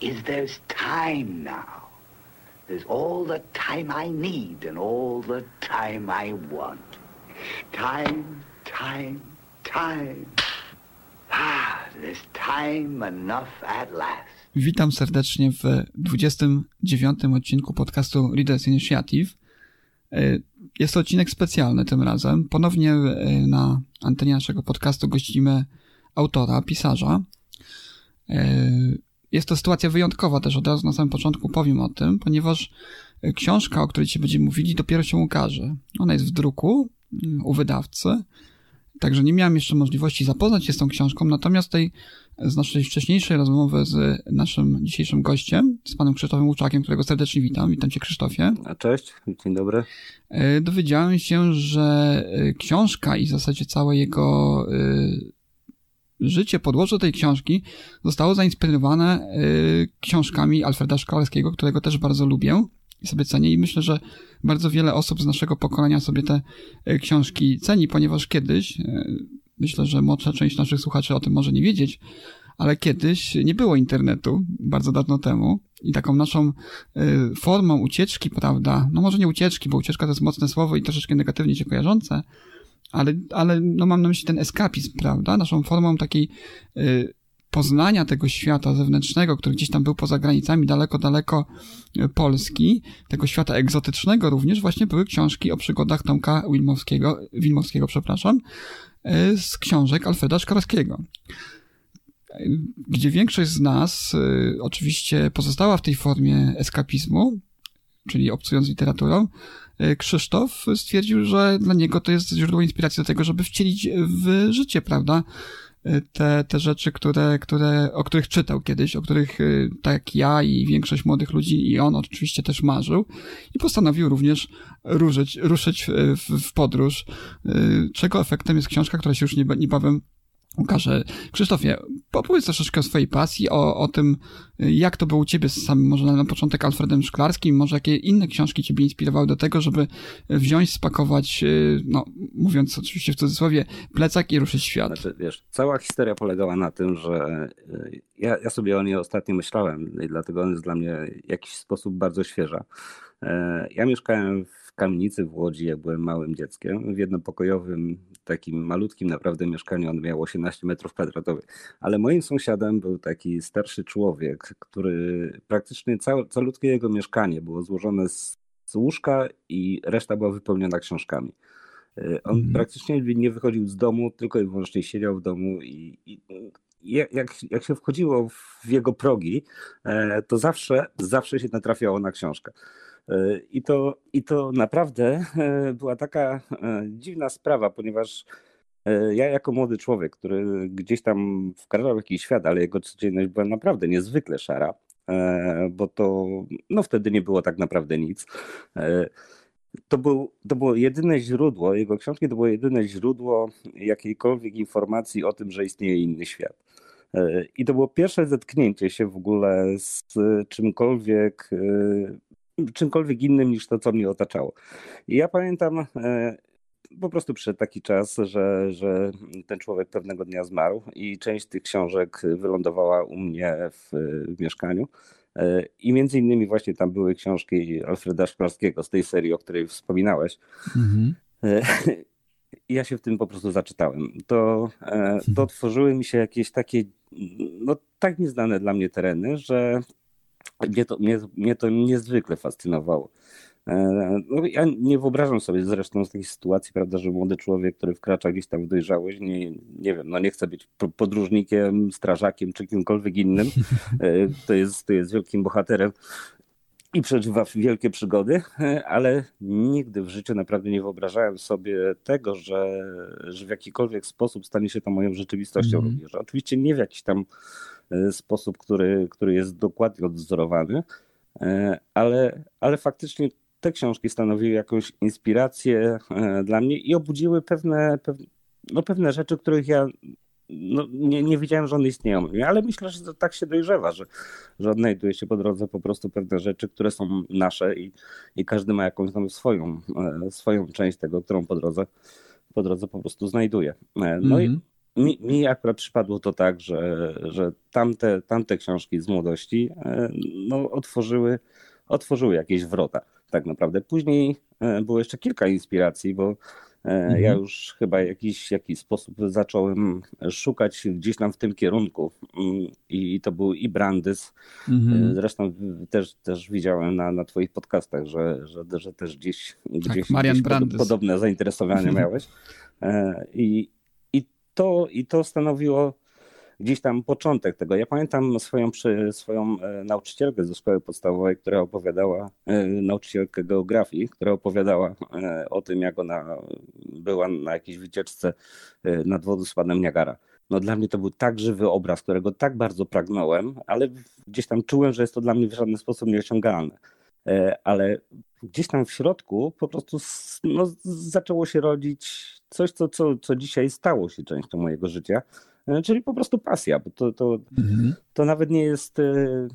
is there's time now. There's all the time I need and all the time I want. Time, time, time. Ah, there's time enough at last. Witam serdecznie w 29 odcinku podcastu Readers Initiative. E, jest to odcinek specjalny tym razem. Ponownie e, na antenie naszego podcastu gościmy autora, pisarza. E, jest to sytuacja wyjątkowa też, od razu na samym początku powiem o tym, ponieważ książka, o której dzisiaj będziemy mówili, dopiero się ukaże. Ona jest w druku mm, u wydawcy, także nie miałem jeszcze możliwości zapoznać się z tą książką, natomiast tej, z naszej wcześniejszej rozmowy z naszym dzisiejszym gościem, z panem Krzysztofem Łuczakiem, którego serdecznie witam. Witam cię Krzysztofie. A cześć, dzień dobry. E, dowiedziałem się, że e, książka i w zasadzie całe jego e, życie, podłoże tej książki zostało zainspirowane książkami Alfreda Szklarskiego, którego też bardzo lubię i sobie cenię. I myślę, że bardzo wiele osób z naszego pokolenia sobie te książki ceni, ponieważ kiedyś, myślę, że młodsza część naszych słuchaczy o tym może nie wiedzieć, ale kiedyś nie było internetu, bardzo dawno temu i taką naszą formą ucieczki, prawda, no może nie ucieczki, bo ucieczka to jest mocne słowo i troszeczkę negatywnie się kojarzące, ale, ale no mam na myśli ten eskapizm, prawda? Naszą formą takiej y, poznania tego świata zewnętrznego, który gdzieś tam był poza granicami daleko, daleko Polski, tego świata egzotycznego również właśnie były książki o przygodach Tomka Wilmowskiego, Wilmowskiego, przepraszam, y, z książek Alfreda Szkarskiego gdzie większość z nas y, oczywiście pozostała w tej formie eskapizmu, czyli obcując literaturą, Krzysztof stwierdził, że dla niego to jest źródło inspiracji do tego, żeby wcielić w życie, prawda? E, te, te rzeczy, które, które, o których czytał kiedyś, o których e, tak ja i większość młodych ludzi i on oczywiście też marzył i postanowił również ruszyć, ruszyć w, w podróż, czego efektem jest książka, która się już niebawem ukaże. Krzysztofie, opowiedz troszeczkę o swojej pasji, o, o tym, jak to było u ciebie z samym, może na początek Alfredem Szklarskim, może jakie inne książki ciebie inspirowały do tego, żeby wziąć, spakować, y, no, mówiąc oczywiście w cudzysłowie, plecak i ruszyć świat. Znaczy, wiesz, cała historia polegała na tym, że y, ja, ja sobie o niej ostatnio myślałem i dlatego on jest dla mnie w jakiś sposób bardzo świeża. E, ja mieszkałem w kamienicy w Łodzi, jak byłem małym dzieckiem, w jednopokojowym takim malutkim naprawdę mieszkaniu, on miał 18 metrów kwadratowych, ale moim sąsiadem był taki starszy człowiek, który praktycznie całe, jego mieszkanie było złożone z, z łóżka i reszta była wypełniona książkami. Y, on mhm. praktycznie nie wychodził z domu, tylko i wyłącznie siedział w domu i, i jak, jak się wchodziło w jego progi, e, to zawsze, zawsze się natrafiało na książkę. E, I to, I to naprawdę e, była taka e, dziwna sprawa, ponieważ ja jako młody człowiek, który gdzieś tam wkraczał w jakiś świat, ale jego codzienność była naprawdę niezwykle szara, bo to no wtedy nie było tak naprawdę nic. To, był, to było jedyne źródło, jego książki to było jedyne źródło jakiejkolwiek informacji o tym, że istnieje inny świat. I to było pierwsze zetknięcie się w ogóle z czymkolwiek czymkolwiek innym niż to, co mnie otaczało. I ja pamiętam, e, po prostu przyszedł taki czas, że, że ten człowiek pewnego dnia zmarł i część tych książek wylądowała u mnie w, w mieszkaniu. E, I między innymi właśnie tam były książki Alfreda Szklarskiego z tej serii, o której wspominałeś. Mhm. E, ja się w tym po prostu zaczytałem. To, to tworzyły mi się jakieś takie, no tak nieznane dla mnie tereny, że mnie to, mnie, mnie to niezwykle fascynowało. E, no, ja nie wyobrażam sobie zresztą z takiej sytuacji, prawda, że młody człowiek, który wkracza gdzieś tam w dojrzałość, nie, nie wiem, no nie chce być podróżnikiem, strażakiem czy kimkolwiek innym, e, to jest, to jest wielkim bohaterem i przeżywa wielkie przygody, e, ale nigdy w życiu naprawdę nie wyobrażałem sobie tego, że, że w jakikolwiek sposób stanie się to moją rzeczywistością mm. również. Oczywiście nie w jakiś tam sposób, który, który jest dokładnie odwzorowany, ale, ale faktycznie te książki stanowiły jakąś inspirację dla mnie i obudziły pewne, pewne, no pewne rzeczy, których ja no, nie, nie wiedziałem, że one istnieją. Ale myślę, że to tak się dojrzewa, że, że odnajduje się po drodze po prostu pewne rzeczy, które są nasze i, i każdy ma jakąś tam swoją, e, swoją część tego, którą po drodze, po drodze po prostu znajduje. E, no mm -hmm. i mhm. Mi, mi akurat przypadło to tak, że, że tamte, tamte książki z młodości e, no, otworzyły, otworzyły jakieś wrota tak naprawdę. Później było jeszcze kilka inspiracji, bo E, mhm. Ja już chyba jakiś, jakiś sposób zacząłem szukać gdzieś tam w tym kierunku mm, i to był i Brandys. Mhm. E, zresztą też, też widziałem na, na twoich podcastach, że, że, że też gdzieś, tak, gdzieś, gdzieś podobne zainteresowanie miałeś. E, I, i, to, I to stanowiło gdzieś tam początek tego. Ja pamiętam swoją, swoją e, nauczycielkę ze szkoły podstawowej, która opowiadała, e, nauczycielkę geografii, która opowiadała e, o tym, jak ona była na jakiejś wycieczce nad wodospadem Niagara. No dla mnie to był tak żywy obraz, którego tak bardzo pragnąłem, ale gdzieś tam czułem, że jest to dla mnie w żaden sposób nieosiągalne. Ale gdzieś tam w środku po prostu no, zaczęło się rodzić coś, co, co, co dzisiaj stało się częścią mojego życia. E, czyli po prostu pasja, bo to, to, mhm. to nawet nie jest. E,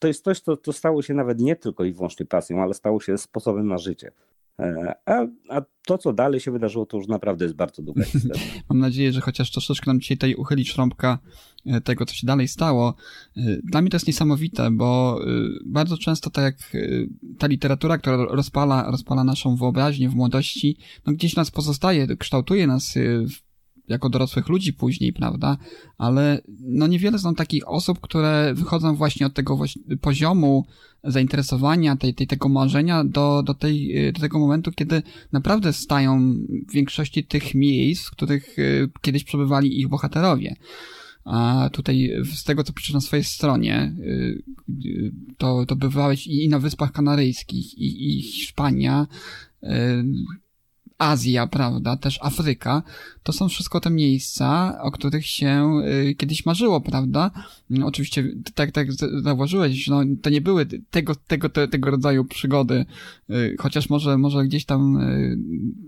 to jest coś, co, co stało się nawet nie tylko i wyłącznie pasją, ale stało się sposobem na życie. E, a, a to, co dalej się wydarzyło, to już naprawdę jest bardzo długa historia. Mam nadzieję, że chociaż troszeczkę nam dzisiaj tutaj uchyli szrąbka tego, co się dalej stało. Dla mnie to jest niesamowite, bo bardzo często tak jak ta literatura, która rozpala, rozpala naszą wyobraźnię w młodości, no gdzieś nas pozostaje, kształtuje nas w jako dorosłych ludzi później, prawda? Ale no niewiele znam takich osób, które wychodzą właśnie od tego poziomu zainteresowania, tej, tej, tego marzenia do, do, tej, do tego momentu, kiedy naprawdę stają w większości tych miejsc, w których y, kiedyś przebywali ich bohaterowie. A tutaj z tego, co piszesz na swojej stronie, y, y, to, to bywałeś i na Wyspach Kanaryjskich, i, i Hiszpania, Azja, prawda, też Afryka, to są wszystko te miejsca, o których się y, kiedyś marzyło, prawda? No, oczywiście, tak, tak zauważyłeś, no, to nie były tego, tego, te, tego rodzaju przygody, y, chociaż może, może gdzieś tam y,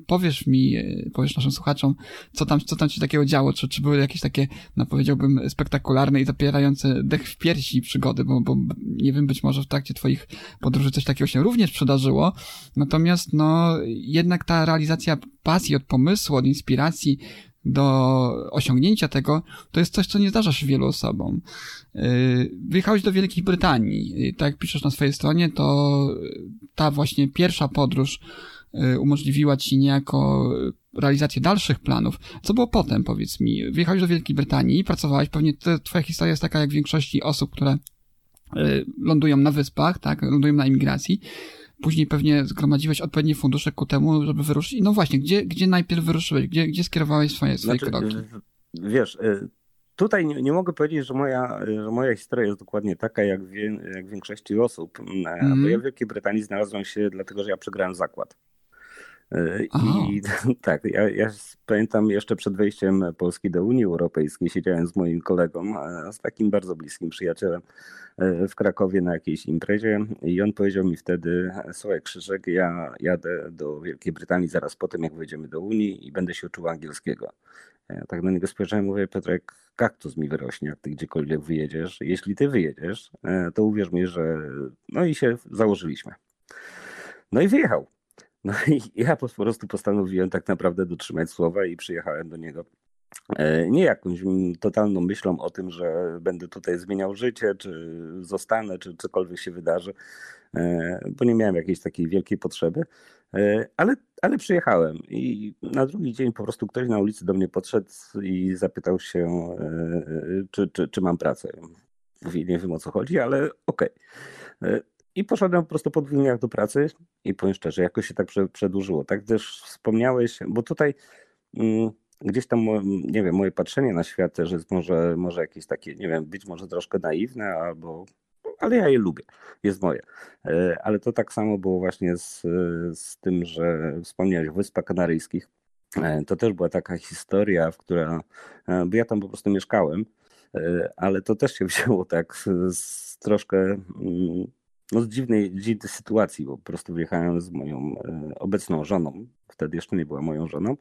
powiesz mi, powiesz naszym słuchaczom, co tam, co tam się takiego działo, czy, czy były jakieś takie, no powiedziałbym, spektakularne i zapierające dech w piersi przygody, bo, bo nie wiem, być może w trakcie twoich podróży coś takiego się również przydarzyło, natomiast, no, jednak ta realizacja pasji, od pomysłu, od inspiracji do osiągnięcia tego, to jest coś, co nie zdarza się wielu osobom. Yy, wyjechałeś do Wielkiej Brytanii. Tak jak piszesz na swojej stronie, to ta właśnie pierwsza podróż umożliwiła ci niejako realizację dalszych planów. Co było potem, powiedz mi? Wyjechałeś do Wielkiej Brytanii, pracowałeś, pewnie twoja historia jest taka jak większości osób, które lądują na wyspach, tak, lądują na imigracji później pewnie zgromadziłeś odpowiednie fundusze ku temu, żeby wyruszyć. No właśnie, gdzie, gdzie najpierw wyruszyłeś? Gdzie, gdzie skierowałeś swoje, swoje znaczy, kroki? Wiesz, y, tutaj nie, nie, mogę powiedzieć, że moja, że moja historia jest dokładnie taka jak, wie, jak większości osób, mm, bo ja w Wielkiej Brytanii znalazłem się dlatego, że ja przegrałem zakład. Y, I tak, ja, ja, pamiętam jeszcze przed wejściem Polski do Unii Europejskiej siedziałem z moim kolegą, z takim bardzo bliskim przyjacielem E, w Krakowie na jakiejś imprezie i on powiedział mi wtedy, słuchaj Krzyżek, ja jadę do Wielkiej Brytanii zaraz po tym, jak wejdziemy do Unii i będę się uczył angielskiego. Ja tak na niego spojrzałem, mówię, Piotrek, kaktus mi wyrośnie, jak ty gdziekolwiek wyjedziesz. Jeśli ty wyjedziesz, e, to uwierz mi, że... No i się założyliśmy. No i wyjechał. No i ja po prostu postanowiłem tak naprawdę dotrzymać słowa i przyjechałem do niego E, nie jakąś totalną myślą o tym, że będę tutaj zmieniał życie, czy zostanę, czy cokolwiek się wydarzy, e, bo nie miałem jakiejś takiej wielkiej potrzeby, e, ale, ale przyjechałem i na drugi dzień po prostu ktoś na ulicy do mnie podszedł i zapytał się, czy, czy, czy mam pracę. Mówię, nie wiem o co chodzi, ale okej. Okay. I poszedłem po prostu po dwóch dniach do pracy i powiem szczerze, jakoś się tak przedłużyło. Tak też wspomniałeś, bo tutaj mm, gdzieś tam, nie wiem, moje patrzenie na świat też jest może, może jakieś takie, nie wiem, być może troszkę naiwne, albo, ale ja je lubię, jest moje. E, ale to tak samo było właśnie z, z tym, że wspomniałeś o Wyspach Kanaryjskich. E, to też była taka historia, w która, e, bo ja tam po prostu mieszkałem ale to też się wzięło tak z, z troszkę mm, no, z dziwnej, dziwnej sytuacji, bo po prostu wjechałem z moją obecną żoną, wtedy jeszcze nie była moją żoną,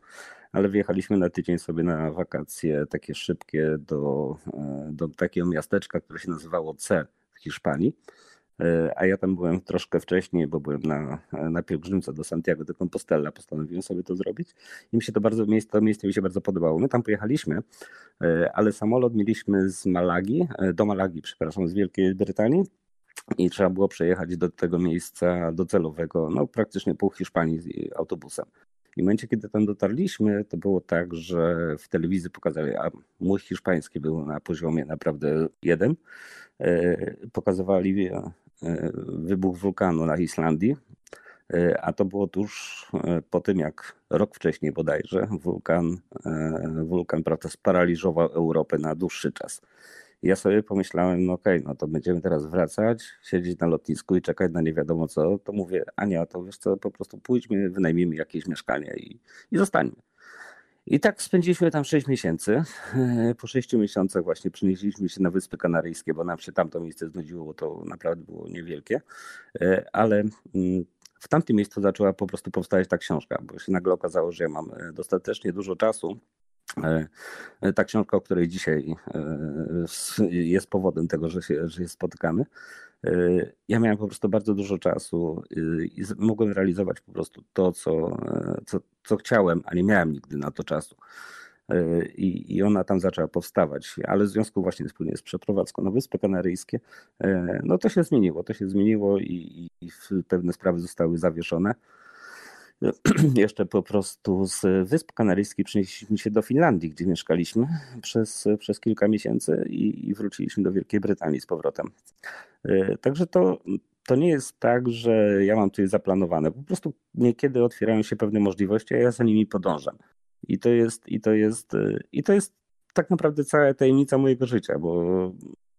ale wjechaliśmy na tydzień sobie na wakacje takie szybkie do, do takiego miasteczka, które się nazywało C w Hiszpanii. E, a ja tam byłem troszkę wcześniej, bo byłem na, na pielgrzymce do Santiago de Compostela, postanowiłem sobie to zrobić i mi się to bardzo, to miejsce mi się bardzo podobało. My tam pojechaliśmy, e, ale samolot mieliśmy z Malagi, e, do Malagi, przepraszam, z Wielkiej Brytanii i trzeba było przejechać do tego miejsca docelowego, no praktycznie pół Hiszpanii autobusem. I w momencie, kiedy tam dotarliśmy, to było tak, że w telewizji pokazali, a mój hiszpański był na poziomie naprawdę jeden. Pokazywali E, wybuch wulkanu na Islandii, e, a to było tuż e, po tym, jak rok wcześniej bodajże wulkan, wulkan prawda, sparaliżował Europę na dłuższy czas. Ja sobie pomyślałem, no okej, okay, no to będziemy teraz wracać, siedzieć na lotnisku i czekać na nie wiadomo co. To mówię, Ania, to wiesz co, po prostu pójdźmy, wynajmijmy jakieś mieszkanie i, i zostańmy. I tak spędziliśmy tam 6 miesięcy. Po 6 miesiącach właśnie przenieśliśmy się na Wyspy Kanaryjskie, bo nam się tamto miejsce znudziło, bo to naprawdę było niewielkie. E, ale mm, w tamtym miejscu zaczęła po prostu powstawać ta książka, bo się nagle okazało, że ja mam e, dostatecznie dużo czasu. Ta książka, o której dzisiaj jest powodem tego, że się, że się spotykamy, ja miałem po prostu bardzo dużo czasu i mogłem realizować po prostu to, co, co, co chciałem, a nie miałem nigdy na to czasu. I, I ona tam zaczęła powstawać, ale w związku właśnie wspólnie z przeprowadzką na Wyspy Kanaryjskie, no to się zmieniło, to się zmieniło i, i pewne sprawy zostały zawieszone. jeszcze po prostu z Wysp Kanaryjskich przenieśliśmy się do Finlandii, gdzie mieszkaliśmy przez, przez kilka miesięcy i, i wróciliśmy do Wielkiej Brytanii z powrotem. E, także to, to nie jest tak, że ja mam tutaj zaplanowane. Po prostu niekiedy otwierają się pewne możliwości, a ja za nimi podążam. I to jest, i to jest, e, i to jest tak naprawdę cała tajemnica mojego życia, bo,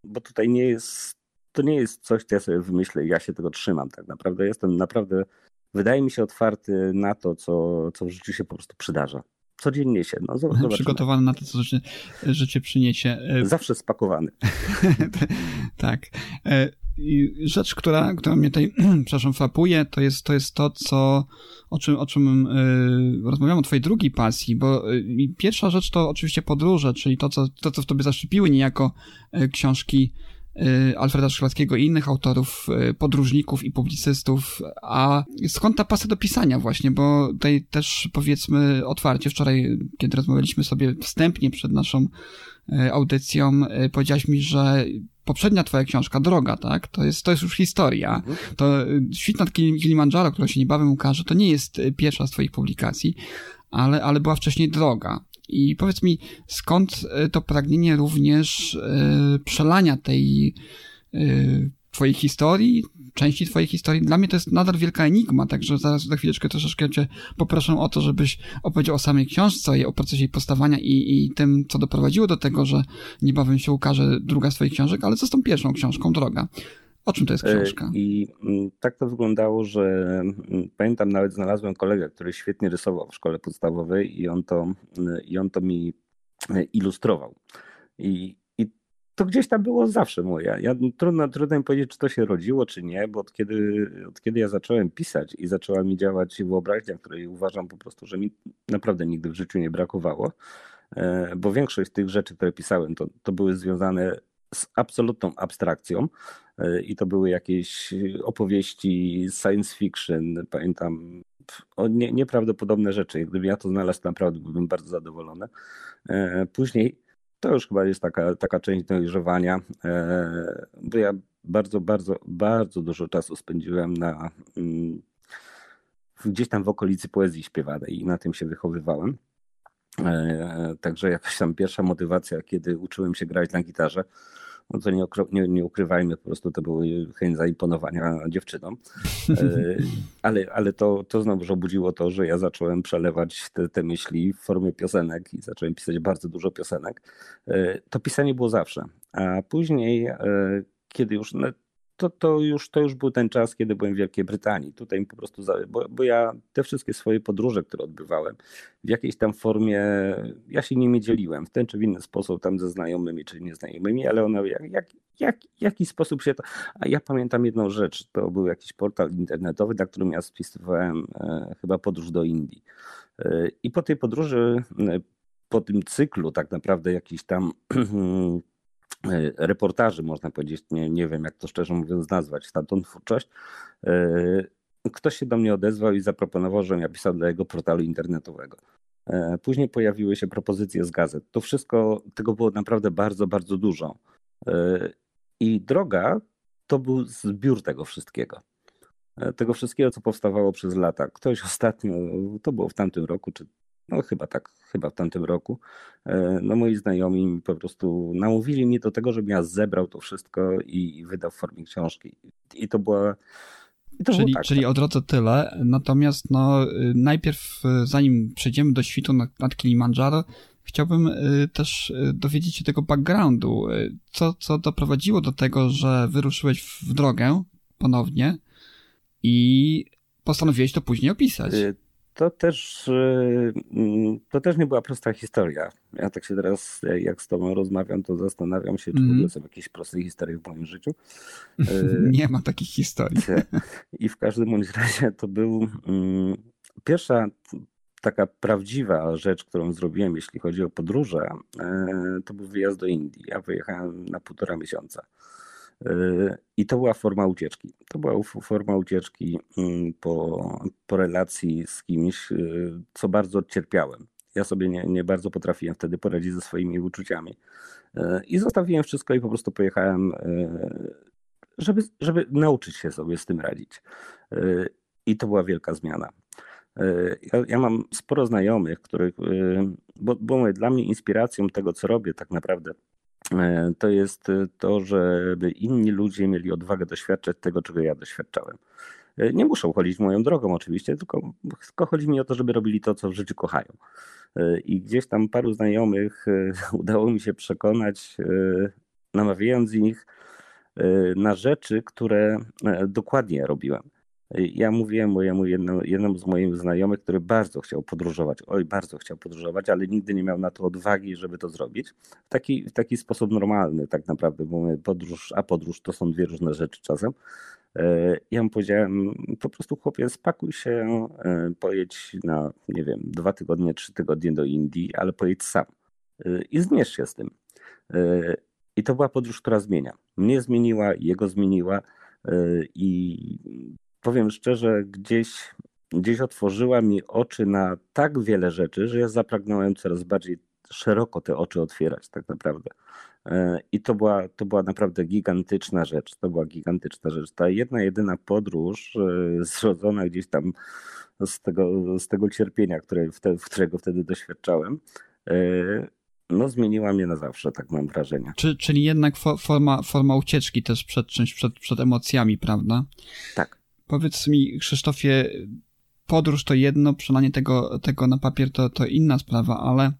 bo tutaj nie jest, to nie jest coś, co ja sobie wymyślę, ja się tego trzymam tak naprawdę. Jestem naprawdę wydaje mi się otwarty na to, co, co w życiu się po prostu przydarza. Codziennie się. No, zobaczymy. Przygotowany na to, co życie, życie przyniesie. E, Zawsze spakowany. tak. E, rzecz, która, która mnie tutaj, przepraszam, frapuje, to jest, to jest to, co, o czym, o czym yy, rozmawiam o twojej drugiej pasji, bo yy, pierwsza rzecz to oczywiście podróże, czyli to, co, to, co w tobie zaszczepiły niejako yy, książki Alfreda Szklarskiego i innych autorów, y, podróżników i publicystów, a skąd ta pasja do pisania właśnie, bo tutaj też powiedzmy otwarcie, wczoraj, kiedy rozmawialiśmy sobie wstępnie przed naszą y, audycją, powiedziałaś mi, że poprzednia twoja książka, Droga, tak, to jest, to jest już historia. Mhm. To Świt nad Kilimandżaro, która się niebawem ukaże, to nie jest pierwsza z twoich publikacji, ale, ale była wcześniej Droga. I powiedz mi, skąd e, to pragnienie również e, przelania tej e, twojej historii, części twojej historii? Dla mnie to jest nadal wielka enigma, także zaraz za chwileczkę troszeczkę cię poproszę o to, żebyś opowiedział o samej książce, o procesie jej powstawania i, i tym, co doprowadziło do tego, że niebawem się ukaże druga z twoich książek, ale co z tą pierwszą książką, Droga? O czym to jest książka? I mm, tak to wyglądało, że mm, pamiętam nawet znalazłem kolegę, który świetnie rysował w szkole podstawowej i on to, mm, i on to mi e, ilustrował. I, i to gdzieś tam było zawsze moje. Ja, trudno, trudno mi powiedzieć, czy to się rodziło, czy nie, bo od kiedy, od kiedy ja zacząłem pisać i zaczęła mi działać wyobraźnia, której uważam po prostu, że mi naprawdę nigdy w życiu nie brakowało, e, bo większość tych rzeczy, które pisałem, to, to były związane z absolutną abstrakcją e, i to były jakieś opowieści science fiction, pamiętam, o nie, nieprawdopodobne rzeczy. Gdybym ja to znalazł, naprawdę byłbym bardzo zadowolony. E, później to już chyba jest taka, taka część dojrzewania, e, bo ja bardzo, bardzo, bardzo dużo czasu spędziłem na mm, gdzieś tam w okolicy poezji śpiewanej i na tym się wychowywałem. Także jakaś tam pierwsza motywacja, kiedy uczyłem się grać na gitarze, no to nie, nie, nie ukrywajmy, po prostu to były chęć zaimponowania dziewczynom. E, ale, ale to, to znowu obudziło to, że ja zacząłem przelewać te, te myśli w formie piosenek i zacząłem pisać bardzo dużo piosenek. E, to pisanie było zawsze. A później, e, kiedy już no, to, to, już, to już był ten czas, kiedy byłem w Wielkiej Brytanii. Tutaj po prostu, bo, bo ja te wszystkie swoje podróże, które odbywałem, w jakiejś tam formie, ja się nimi dzieliłem w ten czy w inny sposób, tam ze znajomymi czy nieznajomymi, ale one, jak, jak, jak, jaki sposób się to... A ja pamiętam jedną rzecz, to był jakiś portal internetowy, na którym ja spisywałem e, chyba podróż do Indii. E, I po tej podróży, e, po tym cyklu tak naprawdę jakiś tam E, reportaży, można powiedzieć, nie, nie wiem jak to szczerze mówiąc nazwać, tamtą twórczość, e, ktoś się do mnie odezwał i zaproponował, żebym ja pisał dla jego portalu internetowego. E, później pojawiły się propozycje z gazet. To wszystko, tego było naprawdę bardzo, bardzo dużo. I droga to był zbiór tego wszystkiego. Tego wszystkiego, co powstawało przez lata. Ktoś ostatnio, to było w tamtym roku, czy no chyba tak, chyba w tamtym roku, e, no moi znajomi po prostu namówili mnie do tego, żebym ja zebrał to wszystko i wydał w formie książki. I to była czyli, tak, czyli tak. o drodze tyle, natomiast no, y, najpierw y, zanim przejdziemy do świtu nad, nad Kilimandżaro, chciałbym y, też dowiedzieć się tego backgroundu. Co, co doprowadziło do tego, że wyruszyłeś w drogę ponownie i postanowiłeś to później opisać? To też, y, mm, to też nie była prosta historia. Ja tak się teraz, jak z tobą rozmawiam, to zastanawiam się, czy mm. w ogóle mhm. są jakieś proste historie w moim życiu. Y, nie ma takich historii. I w każdym bądź razie to był mm, pierwsza taka prawdziwa rzecz, którą zrobiłem, jeśli chodzi o podróże, y, to był wyjazd do Indii. Ja wyjechałem na półtora miesiąca. Yy, I to była forma ucieczki. To była forma ucieczki mm, po, po relacji z kimś, yy, co bardzo cierpiałem. Ja sobie nie, nie bardzo potrafiłem wtedy poradzić ze swoimi uczuciami. Yy, I zostawiłem wszystko i po prostu pojechałem, żeby, żeby nauczyć się sobie z tym radzić. I to była wielka zmiana. Ja, ja mam sporo znajomych, których, bo, bo dla mnie inspiracją tego, co robię, tak naprawdę to jest e, to, żeby inni ludzie mieli odwagę doświadczać tego, czego ja doświadczałem. E, nie muszą chodzić moją drogą oczywiście, tylko, tylko chodzi mi o to, żeby robili to, co w życiu kochają. I gdzieś tam paru znajomych udało mi się przekonać, namawiając ich na rzeczy, które dokładnie robiłem. Ja mówiłem mojemu jednemu, jednemu z moich znajomych, który bardzo chciał podróżować, oj, bardzo chciał podróżować, ale nigdy nie miał na to odwagi, żeby to zrobić. W taki, w taki sposób normalny tak naprawdę, bo podróż, a podróż to są dwie różne rzeczy czasem. E, ja mu powiedziałem, po prostu chłopie, spakuj się, e, pojedź na, nie wiem, dwa tygodnie, trzy tygodnie do Indii, ale pojedź sam e, i zmierz się z tym. I to była podróż, która zmienia. Mnie zmieniła, jego zmieniła i powiem szczerze, gdzieś, gdzieś otworzyła mi oczy na tak wiele rzeczy, że ja zapragnąłem coraz bardziej szeroko te oczy otwierać, tak naprawdę. E, I to była, to była naprawdę gigantyczna rzecz. To była gigantyczna rzecz. Ta jedna, jedyna podróż e, zrodzona gdzieś tam z tego, z tego cierpienia, które, którego wtedy doświadczałem, e, no zmieniła mnie na zawsze, tak mam wrażenie. Czy, czyli jednak forma, forma ucieczki też przed czymś, przed, przed emocjami, prawda? Tak. Powiedz mi, Krzysztofie, podróż to jedno, przelanie tego, tego na papier to, to inna sprawa, ale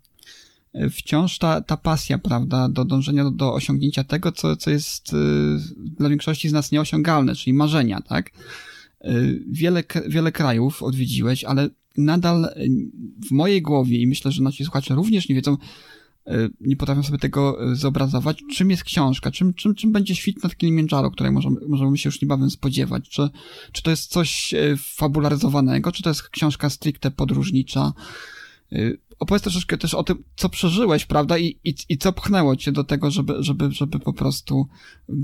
wciąż ta, ta pasja, prawda, do dążenia do, do osiągnięcia tego, co, co jest y, dla większości z nas nieosiągalne, czyli marzenia, tak? Y, wiele, wiele krajów odwiedziłeś, ale nadal w mojej głowie i myślę, że nasi słuchacze również nie wiedzą, E, nie potrafią sobie tego e, zobrazować. Czym jest książka? Czym, czym, czym będzie świt nad Kilimandżaro, której możemy, możemy się już niebawem spodziewać? Czy, czy to jest coś e, fabularyzowanego? Czy to jest książka stricte podróżnicza? Opowiedz troszeczkę też o tym, co przeżyłeś, prawda, i, i, i co pchnęło cię do tego, żeby, żeby, żeby po prostu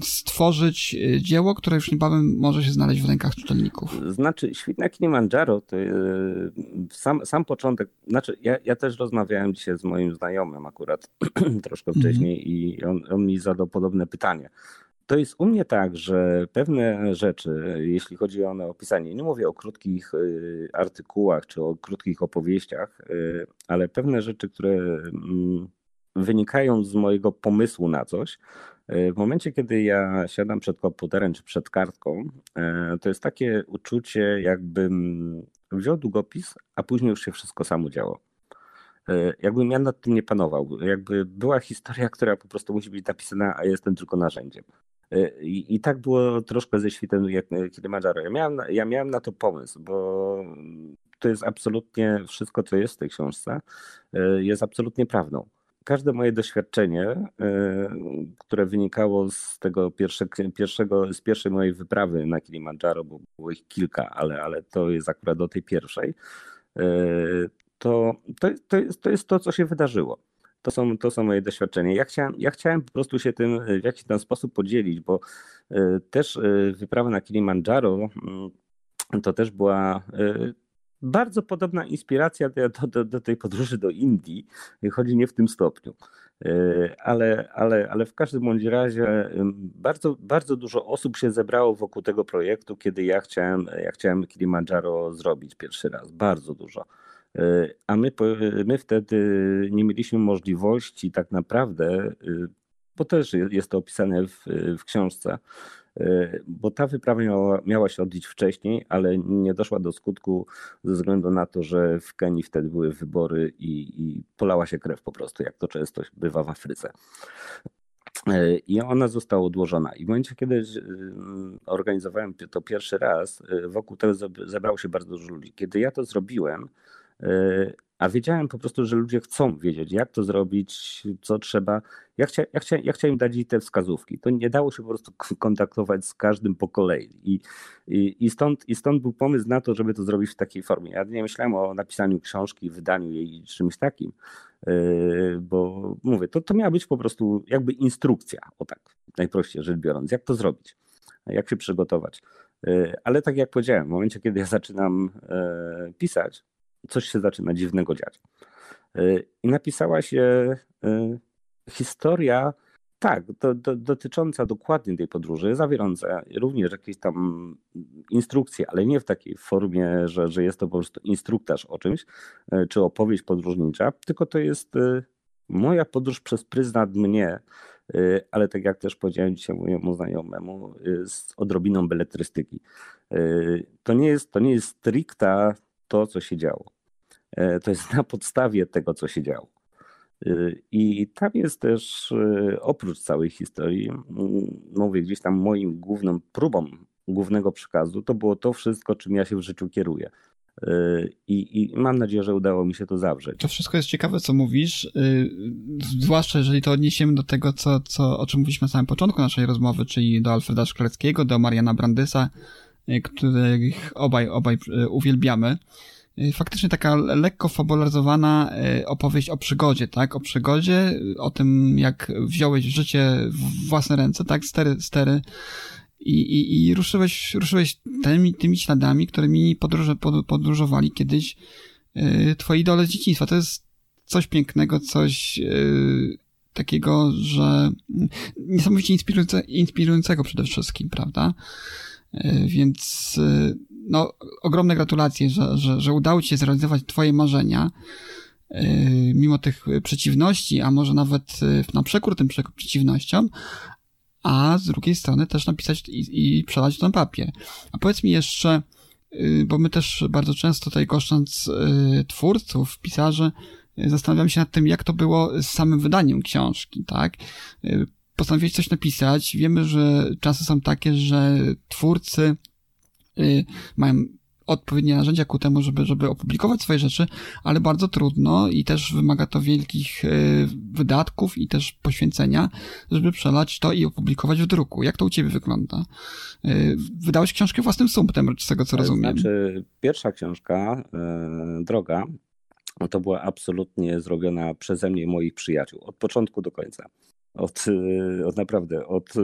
stworzyć y, dzieło, które już niebawem może się znaleźć w rękach czytelników. Znaczy, Świt na Kilimandżaro to y, sam, sam początek, znaczy ja, ja też rozmawiałem dzisiaj z moim znajomym akurat troszkę wcześniej mm -hmm. i on, on mi zadał podobne pytanie. To jest u mnie tak, że pewne rzeczy, jeśli chodzi o opisanie, nie mówię o krótkich y, artykułach czy o krótkich opowieściach, y, ale pewne rzeczy, które mm, wynikają z mojego pomysłu na coś, y, w momencie, kiedy ja siadam przed komputerem czy przed kartką, to jest takie uczucie, jakbym wziął długopis, a później już się wszystko samo działo. Jakbym ja nad tym nie panował. Jakby była historia, która po prostu musi być napisana, a jestem tylko narzędziem. I, I, tak było troszkę ze świtem Kilimandżaro. Ja miałem, ja miałem na to pomysł, bo to jest absolutnie wszystko, co jest w tej książce, jest absolutnie prawdą każde moje doświadczenie, e, które wynikało z tego pierwszego, z pierwszej mojej wyprawy na Kilimandżaro, bo było ich kilka, ale, ale to jest akurat do tej pierwszej, to, to, to, jest, to jest to, co się wydarzyło. To są, to są moje doświadczenia. Ja chciałem, ja chciałem po prostu się tym w jakiś tam sposób podzielić, bo e, też wyprawa na Kilimandżaro mm, to też była bardzo podobna inspiracja do, do, do, tej podróży do Indii, chodzi nie w tym stopniu. E, ale, ale, ale w każdym bądź razie bardzo, bardzo dużo osób się zebrało wokół tego projektu, kiedy ja chciałem, ja chciałem Kilimandżaro zrobić pierwszy raz. Bardzo dużo. E, a my, my wtedy nie mieliśmy możliwości tak naprawdę, e, bo też jest to opisane w, w książce, E, bo ta wyprawa miała, miała się odbyć wcześniej, ale nie doszła do skutku ze względu na to, że w Kenii wtedy były wybory i, i polała się krew po prostu, jak to często bywa w Afryce. I ona została odłożona. I w momencie, kiedy e, organizowałem to pierwszy raz, wokół tego zebrało się bardzo dużo ludzi. Kiedy ja to zrobiłem, a wiedziałem po prostu, że ludzie chcą wiedzieć, jak to zrobić, co trzeba. Ja, chcia, ja, chcia, ja chciałem dać im te wskazówki. To nie dało się po prostu kontaktować z każdym po kolei. I, i, i, stąd, I stąd był pomysł na to, żeby to zrobić w takiej formie. Ja nie myślałem o napisaniu książki, wydaniu jej czymś takim, yy, bo mówię, to, to miała być po prostu jakby instrukcja, o tak, najprościej rzecz biorąc, jak to zrobić, jak się przygotować. Yy, ale tak jak powiedziałem, w momencie, kiedy ja zaczynam pisać, coś się zaczyna dziwnego dziać. Y, I napisała się y, historia, tak, do, do, dotycząca dokładnie tej podróży, zawierająca również jakieś tam instrukcje, ale nie w takiej formie, że, że jest to po prostu instruktaż o czymś, y, czy opowieść podróżnicza, tylko to jest moja podróż przez pryzmat mnie, ale tak jak też powiedziałem dzisiaj mojemu znajomemu, z odrobiną beletrystyki. To nie jest, to nie jest stricta to, co się działo. E, to jest na podstawie tego, co się działo. E, I tam jest też, e, oprócz całej historii, mówię gdzieś tam moim główną próbą głównego przekazu, to było to wszystko, czym ja się w życiu kieruję. I, I, mam nadzieję, że udało mi się to zawrzeć. To wszystko jest ciekawe, co mówisz, zwłaszcza jeżeli to odniesiemy do tego, co, co, o czym mówiliśmy na samym początku naszej rozmowy, czyli do Alfreda Szkleckiego, do Mariana Brandysa, których obaj, obaj uwielbiamy. Y, faktycznie taka lekko fabularyzowana y, opowieść o przygodzie, tak? O przygodzie, y, o tym, jak wziąłeś życie w własne ręce, tak? Stery, stery i, i, i ruszyłeś, ruszyłeś tymi, tymi śladami, którymi podróże, podróżowali kiedyś twoi idole z dzieciństwa. To jest coś pięknego, coś takiego, że niesamowicie inspirujące, inspirującego przede wszystkim, prawda? Więc no, ogromne gratulacje, że, że, że udało ci się zrealizować twoje marzenia, yy, mimo tych przeciwności, a może nawet na przekór tym przeciwnościom, a z drugiej strony też napisać i, i przelać to na papier. A powiedz mi jeszcze, bo my też bardzo często tutaj goszcząc twórców, pisarzy, zastanawiamy się nad tym, jak to było z samym wydaniem książki, tak? Postanowiłeś coś napisać. Wiemy, że czasy są takie, że twórcy Y, mają odpowiednie narzędzia ku temu, żeby, żeby opublikować swoje rzeczy, ale bardzo trudno i też wymaga to wielkich y, wydatków i też poświęcenia, żeby przelać to i opublikować w druku. Jak to u ciebie wygląda? Y, wydałeś książkę własnym sumptem, z tego co rozumiem. Znaczy, pierwsza książka, Droga, to była absolutnie zrobiona przeze mnie i moich przyjaciół, od początku do końca od, y, od naprawdę, od y,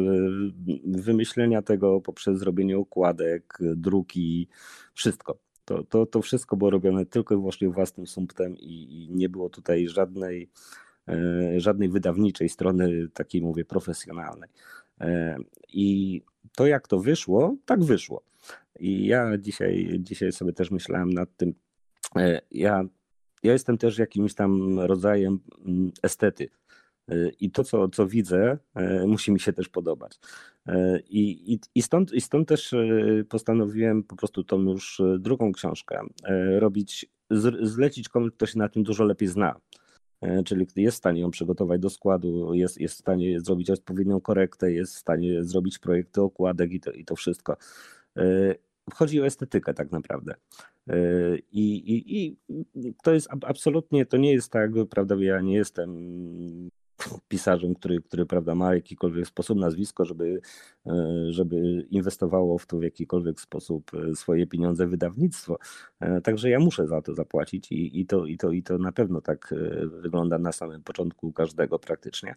wymyślenia tego poprzez zrobienie układek, druki, wszystko. To, to, to wszystko było robione tylko i wyłącznie własnym sumptem i, i nie było tutaj żadnej, e, żadnej wydawniczej strony, takiej mówię, profesjonalnej. E, I to jak to wyszło, tak wyszło. I ja dzisiaj, dzisiaj sobie też myślałem nad tym. E, ja, ja jestem też jakimś tam rodzajem mm, estety i to, co, co widzę, e, musi mi się też podobać. E, I, i, i, stąd, I stąd też e, postanowiłem po prostu tą już drugą książkę robić, zlecić komuś, kto się na tym dużo lepiej zna. czyli jest w stanie ją przygotować do składu, jest, jest w stanie zrobić odpowiednią korektę, jest w stanie zrobić projekty okładek i to, i to wszystko. Chodzi o estetykę tak naprawdę. I, i, I to jest absolutnie, to nie jest tak, prawda, ja nie jestem pisarzem, który, który prawda, ma jakikolwiek sposób nazwisko, żeby, e, żeby inwestowało w to w jakikolwiek sposób e, swoje pieniądze wydawnictwo. E, także ja muszę za to zapłacić i, i, to, i, to, i to na pewno tak wygląda na samym początku każdego praktycznie.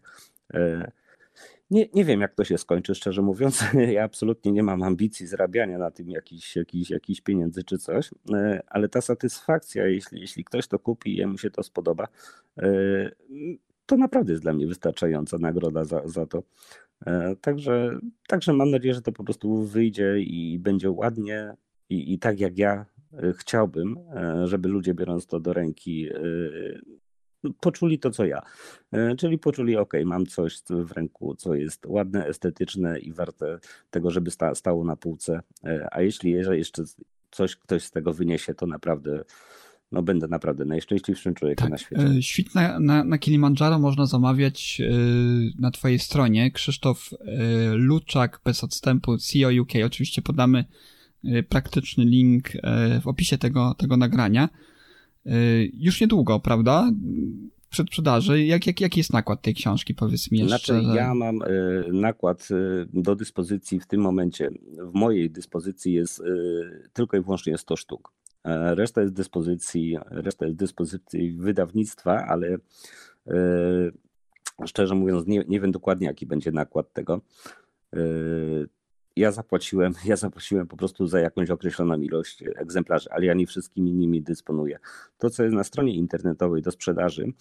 Nie, nie wiem, jak to się skończy, szczerze mówiąc. Ja absolutnie nie mam ambicji zarabiania na tym jakichś jakiś, jakiś pieniędzy czy coś, ale ta satysfakcja, jeśli, jeśli ktoś to kupi i jemu się to spodoba, to naprawdę jest dla mnie wystarczająca nagroda za, za to. E, także, także mam nadzieję, że to po prostu wyjdzie i będzie ładnie i, i tak jak ja e, chciałbym, e, żeby ludzie biorąc to do ręki poczuli to, co ja. Czyli poczuli, ok, mam coś w ręku, co jest ładne, estetyczne i warte tego, żeby stało na półce. A jeśli jeszcze coś ktoś z tego wyniesie, to naprawdę no będę naprawdę najszczęśliwszym człowiekiem tak, na świecie. E, świt na, na, na Kilimandżaro można zamawiać e, na twojej stronie. Krzysztof e, Luczak bez odstępu CEO UK. Oczywiście podamy praktyczny link w opisie tego, tego nagrania. Już niedługo, prawda? Przed sprzedaży. Jak, jak, jaki jest nakład tej książki, powiedz mi jeszcze? Znaczy, ja mam nakład do dyspozycji w tym momencie. W mojej dyspozycji jest tylko i wyłącznie 100 sztuk. E, reszta jest dyspozycji, reszta jest dyspozycji wydawnictwa, ale e, szczerze mówiąc nie, nie wiem dokładnie jaki będzie nakład tego. E, ja zapłaciłem, ja zapłaciłem po prostu za jakąś określoną ilość egzemplarzy, ale ja nie wszystkimi nimi dysponuję. To, co jest na stronie internetowej do sprzedaży,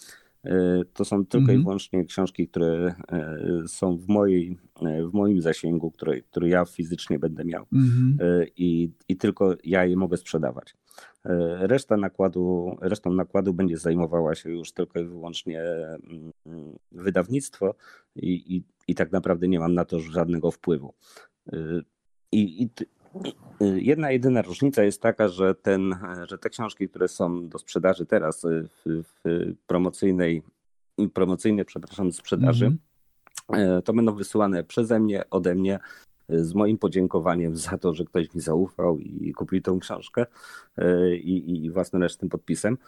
to są tylko mm -hmm. i mhm. wyłącznie książki, które są w, mojej, w moim zasięgu, które, które ja fizycznie będę miał mm -hmm. I, i tylko ja je mogę sprzedawać. E, reszta nakładu, resztą nakładu będzie zajmowała się już tylko i wyłącznie mm, wydawnictwo i, i, i tak naprawdę nie mam na to żadnego wpływu. E, I, i jedna jedyna różnica jest taka, że, ten, że te książki, które są do sprzedaży teraz w, w promocyjnej, promocyjnej przepraszam, sprzedaży, mm -hmm. to będą wysyłane przeze mnie, ode mnie z moim podziękowaniem za to, że ktoś mi zaufał i kupił tą książkę i, i własnym resztym podpisem.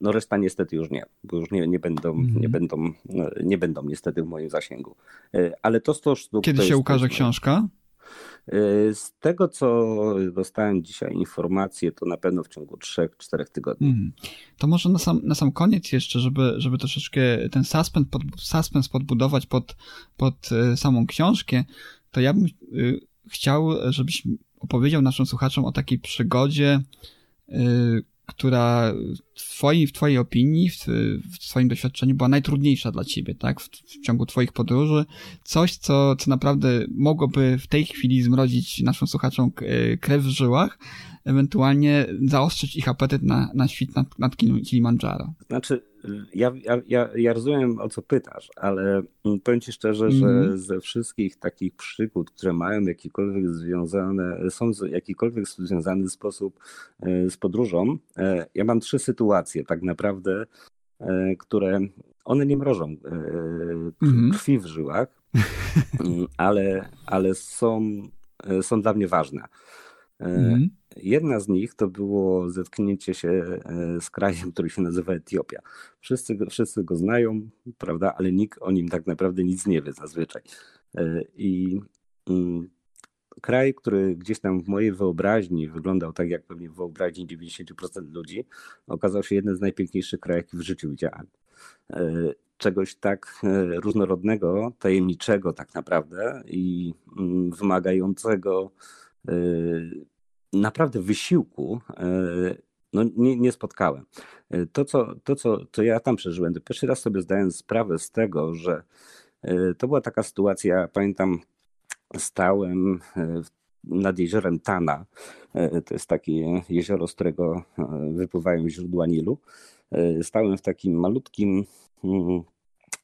No reszta niestety już nie, bo już nie, nie, będą, mm. nie, będą, no, nie będą niestety w moim zasięgu. Ale to 100 sztuk. Kiedy się ukaże książka? Z tego, co dostałem dzisiaj informacje, to na pewno w ciągu 3-4 tygodni. Mm. To może na sam, na sam koniec jeszcze, żeby, żeby troszeczkę ten suspens, pod, suspens podbudować pod, pod samą książkę, to ja bym y, chciał, żebyś opowiedział naszym słuchaczom o takiej przygodzie, y, która w twojej, w twojej opinii, w, w twoim doświadczeniu była najtrudniejsza dla ciebie, tak? W, w, ciągu twoich podróży. Coś, co, co naprawdę mogłoby w tej chwili zmrozić naszym słuchaczom krew w żyłach, ewentualnie zaostrzyć ich apetyt na, na świt nad, nad Kilimandżaro. Znaczy, ja, ja, ja rozumiem o co pytasz, ale powiem ci szczerze, mm. że mhm. ze wszystkich takich przygód, które mają jakikolwiek związane, są w jakikolwiek związany sposób e, z podróżą, e, ja mam trzy sytuacje tak naprawdę, e, które one nie mrożą mhm. krwi w żyłach, ale, ale są, są dla mnie ważne. Mm. Jedna z nich to było zetknięcie się e, z krajem, który się nazywa Etiopia. Wszyscy, wszyscy go znają, prawda, ale nikt o nim tak naprawdę nic nie wie zazwyczaj. E, I mm, kraj, który gdzieś tam w mojej wyobraźni wyglądał tak, jak pewnie w wyobraźni 90% ludzi, okazał się jednym z najpiękniejszych krajów, jakie w życiu widziałem. E, czegoś tak różnorodnego, tajemniczego tak naprawdę i mm, wymagającego naprawdę wysiłku e, no, nie, nie spotkałem. E, to, co, to co, co ja tam przeżyłem, to pierwszy raz sobie zdałem sprawę z tego, że e, to była taka sytuacja, pamiętam, stałem nad jeziorem Tana. To jest takie jezioro, z którego wypływają źródła Nilu. Stałem w takim malutkim, mm,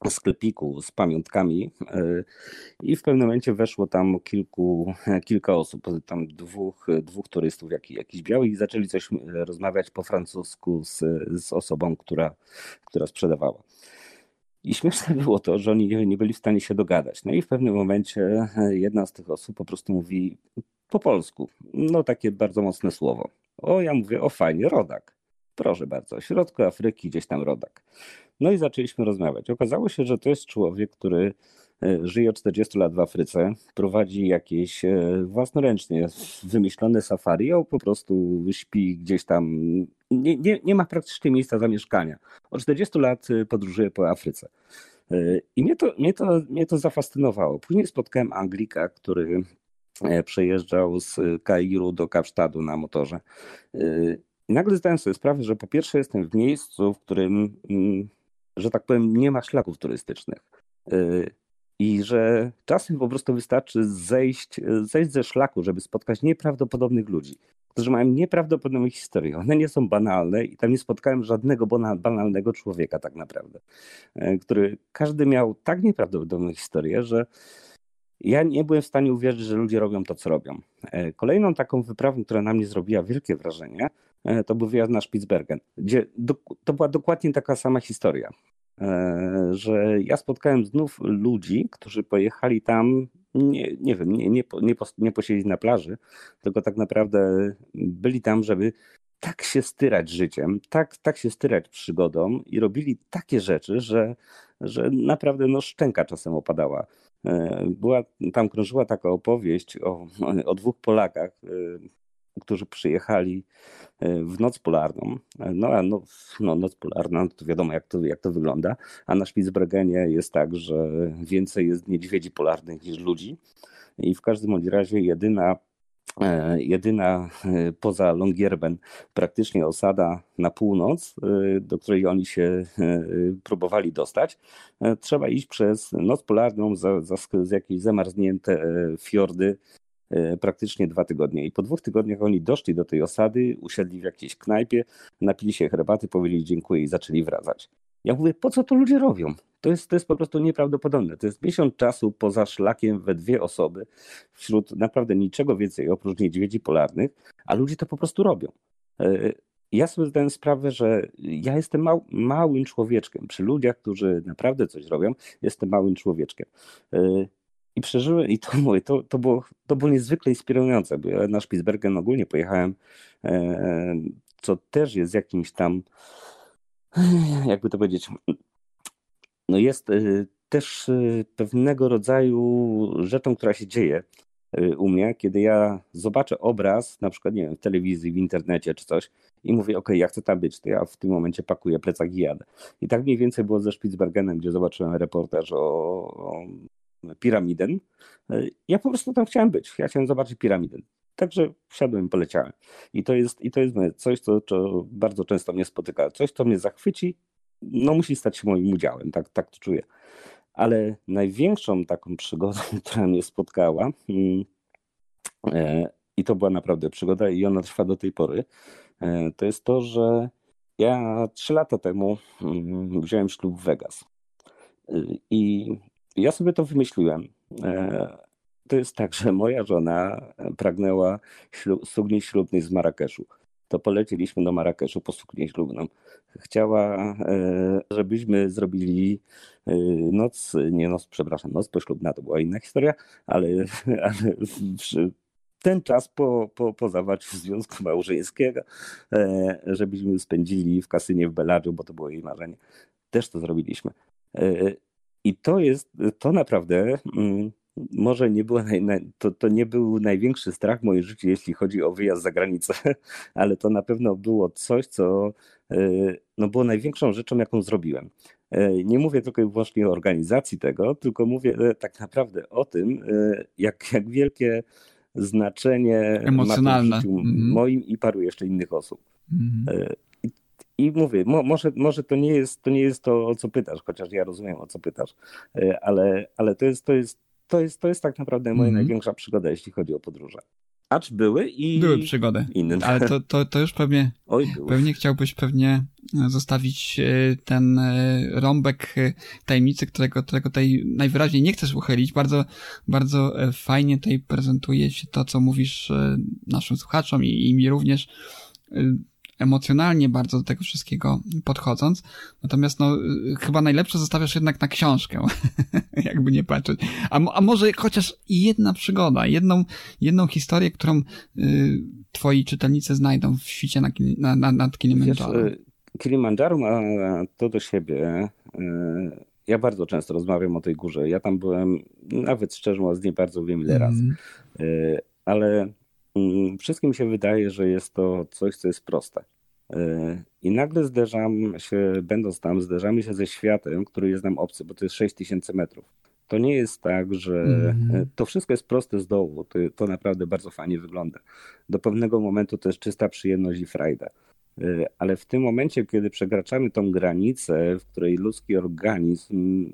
sklepiku z pamiątkami i w pewnym momencie weszło tam kilku, kilka osób, tam dwóch, dwóch turystów, jak, jakiś białych i zaczęli coś rozmawiać po francusku z, z osobą, która, która sprzedawała. I śmieszne było to, że oni nie byli w stanie się dogadać. No i w pewnym momencie jedna z tych osób po prostu mówi po polsku. No takie bardzo mocne słowo. O, ja mówię, o fajnie, rodak. Proszę bardzo, środku Afryki, gdzieś tam rodak. No i zaczęliśmy rozmawiać. Okazało się, że to jest człowiek, który e, żyje od 40 lat w Afryce, prowadzi jakieś e, własnoręcznie wymyślone safari, a po prostu śpi gdzieś tam, nie, nie, nie ma praktycznie miejsca zamieszkania. Od 40 lat e, podróżuje po Afryce. I mnie to, mnie, to, mnie to zafascynowało. Później spotkałem Anglika, który przejeżdżał z Kairu do Kapsztadu na motorze. I nagle zdałem sobie sprawę, że po pierwsze jestem w miejscu, w którym mm, że tak powiem, nie ma szlaków turystycznych. I że czasem po prostu wystarczy zejść, zejść ze szlaku, żeby spotkać nieprawdopodobnych ludzi, którzy mają nieprawdopodobne historie. One nie są banalne i tam nie spotkałem żadnego banalnego człowieka tak naprawdę, y, który każdy miał tak nieprawdopodobne historie, że ja nie byłem w stanie uwierzyć, że ludzie robią to, co robią. Y, kolejną taką wyprawą, która na mnie zrobiła wielkie wrażenie, E, to był wyjazd na Spitsbergen, gdzie to była dokładnie taka sama historia. E, że ja spotkałem znów ludzi, którzy pojechali tam, nie, nie wiem, nie, nie, nie, nie posiedzieć na plaży, tylko tak naprawdę byli tam, żeby tak się styrać życiem, tak, tak się styrać przygodą i robili takie rzeczy, że, że naprawdę no, szczęka czasem opadała. E, była, tam krążyła taka opowieść o, o dwóch Polakach, którzy przyjechali e, w noc polarną. E, no a no, no, noc polarna, no to wiadomo jak to, jak to wygląda, a na Spitsbergenie jest tak, że więcej jest niedźwiedzi polarnych niż ludzi i w każdym razie jedyna e, jedyna poza Longierben praktycznie osada na północ, do której oni się próbowali dostać. Trzeba iść przez noc polarną, za, jakieś zamarznięte fiordy praktycznie dwa tygodnie. I po dwóch tygodniach oni doszli do tej osady, usiedli w jakiejś knajpie, napili się herbaty, powiedzieli dziękuję i zaczęli wracać. Ja mówię, po co to ludzie robią? To jest, to jest po prostu nieprawdopodobne. To jest miesiąc czasu poza szlakiem we dwie osoby, wśród naprawdę niczego więcej oprócz niedźwiedzi polarnych, a ludzie to po prostu robią. E, ja sobie zdałem sprawę, że ja jestem mał, małym człowieczkiem. Przy ludziach, którzy naprawdę coś robią, jestem małym człowieczkiem. I przeżyłem, i to mówię, to, to, było, to było niezwykle inspirujące, bo ja na Spitsbergen ogólnie pojechałem, e, co też jest jakimś tam, jakby to powiedzieć, no jest e, też e, pewnego rodzaju rzeczą, która się dzieje u mnie, kiedy ja zobaczę obraz, na przykład, nie wiem, w telewizji, w internecie czy coś i mówię, ok, ja chcę tam być, to ja w tym momencie pakuję plecak i jadę. I tak mniej więcej było ze Spitsbergenem, gdzie zobaczyłem reportaż o piramiden. Ja po prostu tam chciałem być. Ja chciałem zobaczyć piramiden. Także wsiadłem i poleciałem. I to jest, i to jest coś, co, co bardzo często mnie spotyka. Coś, co mnie zachwyci, no musi stać się moim udziałem. Tak, tak to czuję. Ale największą taką przygodą, która mnie spotkała, hmm, e, i to była naprawdę przygoda, i ona trwa do tej pory, e, to jest to, że ja trzy lata temu hmm, wziąłem ślub w Vegas. E, I ja sobie to wymyśliłem. E, to jest tak, że moja żona pragnęła ślub, sukni ślubnej z Marrakeszu. To poleciliśmy do Marrakeszu po suknię ślubną. Chciała, e, żebyśmy zrobili e, noc, nie noc, przepraszam, noc poślubna, to była inna historia, ale, ale ten czas po, po, po zawarciu związku małżeńskiego, żebyśmy spędzili w kasynie w Bellagio, bo to było jej marzenie. Też to zrobiliśmy. I to jest, to naprawdę mm, może nie było, naj, to, to nie był największy strach w moim życiu, jeśli chodzi o wyjazd za granicę, ale to na pewno było coś, co e, no, było największą rzeczą, jaką zrobiłem. E, nie mówię tylko i wyłącznie o organizacji tego, tylko mówię e, tak naprawdę o tym, jak, jak wielkie znaczenie emocjonalne ma w życiu mhm. moim i paru jeszcze innych osób. Mm. I mówię, mo, może, może to, nie jest, to nie jest to, o co pytasz, chociaż ja rozumiem, o co pytasz, e, ale, ale to, jest, to, jest, to, jest, to jest tak naprawdę moja mm -hmm. największa przygoda, jeśli chodzi o podróże. Acz były i... Były przygody. Inne. Ale to, to, to już pewnie, Oj, były. pewnie chciałbyś pewnie zostawić e, ten e, rąbek e, tajemnicy, którego, którego tutaj najwyraźniej nie chcesz uchylić. Bardzo, bardzo e, fajnie tutaj prezentuje się to, co mówisz e, naszym słuchaczom i, i mi również e, emocjonalnie bardzo do tego wszystkiego podchodząc. Natomiast no, y, chyba najlepsze zostawiasz jednak na książkę, jakby nie patrzeć. A, a może chociaż jedna przygoda, jedną, jedną historię, którą y, twoi czytelnicy znajdą w świcie na, na, na, nad Wiesz, Kilimandżaro. y, Kilimandżaro ma to do siebie. y, Ja bardzo często rozmawiam o tej górze. Ja tam byłem, nawet szczerze mówiąc, nie bardzo wiem ile razy. Mhm. Y, Ale wszystkim się wydaje, że jest to coś, co jest proste. Y, I nagle zderzam się, będąc tam, zderzamy się ze światem, który jest nam obcy, bo to jest 6000 metrów. To nie jest tak, że y, to wszystko jest proste z dołu. To, to naprawdę bardzo fajnie wygląda. Do pewnego momentu to jest czysta przyjemność i frajda. Y, Ale w tym momencie, kiedy przekraczamy tą granicę, w której ludzki organizm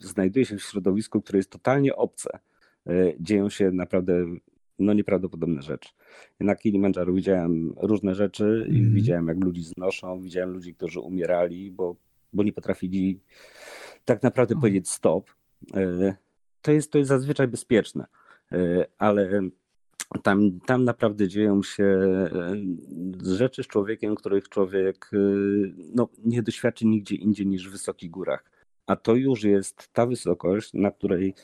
znajduje się w środowisku, które jest totalnie obce, y, dzieją się naprawdę no, nieprawdopodobne rzeczy. Na Kilimandżaru widziałem różne rzeczy i Mhm. widziałem, jak ludzi znoszą, widziałem ludzi, którzy umierali, bo, bo nie potrafili tak naprawdę Mhm. powiedzieć stop. Y, To jest, to jest zazwyczaj bezpieczne, Y, ale tam, tam naprawdę dzieją się y, rzeczy z człowiekiem, których człowiek no, nie doświadczy nigdzie indziej niż w wysokich górach. A to już jest ta wysokość, na której,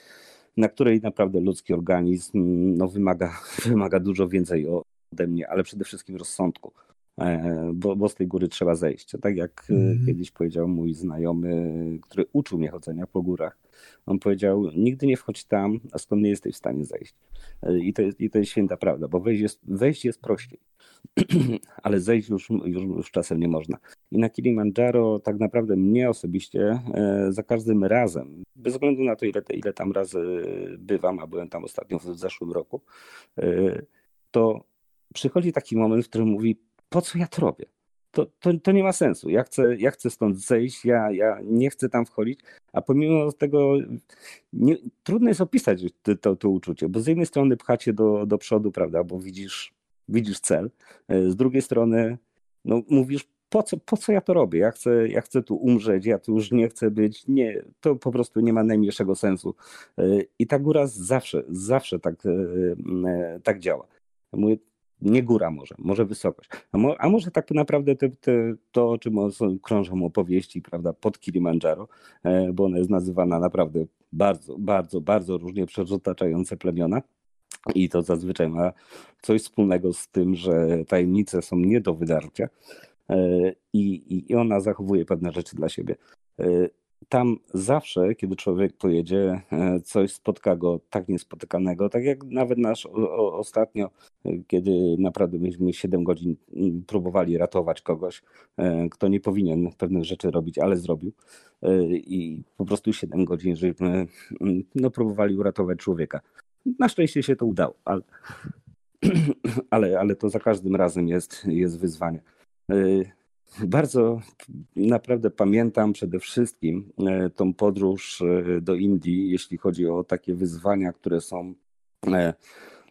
na której naprawdę ludzki organizm no, wymaga, wymaga dużo więcej ode mnie, ale przede wszystkim rozsądku. E, Bo, bo z tej góry trzeba zejść. Tak jak Mhm. kiedyś powiedział mój znajomy, który uczył mnie chodzenia po górach, on powiedział: Nigdy nie wchodź tam, a skąd nie jesteś w stanie zejść. E, I to jest, i to jest święta prawda, bo wejść jest, wejść jest prościej, ale zejść już, już, już czasem nie można. I na Kilimandżaro tak naprawdę mnie osobiście za każdym razem, bez względu na to, ile, ile tam razy bywam, a byłem tam ostatnio w zeszłym roku, to przychodzi taki moment, w którym mówi, po co ja to robię? To, to, to nie ma sensu. Ja chcę, ja chcę stąd zejść, ja, ja nie chcę tam wchodzić, a pomimo tego nie, trudno jest opisać to, to, to uczucie, bo z jednej strony pchacie do, do przodu, prawda, bo widzisz, widzisz cel, e, z drugiej strony no, mówisz, po co, po co ja to robię? Ja chcę, ja chcę tu umrzeć, ja tu już nie chcę być. Nie, to po prostu nie ma najmniejszego sensu. E, I ta góra zawsze, zawsze tak, e, tak działa. Mówię, nie góra może, może wysokość. A, mo, a może tak naprawdę te, te, to, o czym krążą opowieści, prawda, pod Kilimandżaro, e, bo ona jest nazywana naprawdę bardzo, bardzo, bardzo różnie przez otaczające plemiona. I to zazwyczaj ma coś wspólnego z tym, że tajemnice są nie do wydarcia e, i, i- i ona zachowuje pewne rzeczy dla siebie. Tam zawsze, kiedy człowiek pojedzie, e, coś spotka go tak niespotykanego, tak jak nawet nasz ostatnio, e, kiedy naprawdę myśmy 7 godzin mm, próbowali ratować kogoś, e, kto nie powinien pewnych rzeczy robić, ale zrobił. I po prostu 7 godzin, żeśmy mm, no, próbowali uratować człowieka. Na szczęście się to udało, ale, ale, ale to za każdym razem jest, jest wyzwanie. Bardzo naprawdę pamiętam przede wszystkim e, tą podróż e, do Indii, jeśli chodzi o takie wyzwania, które są e,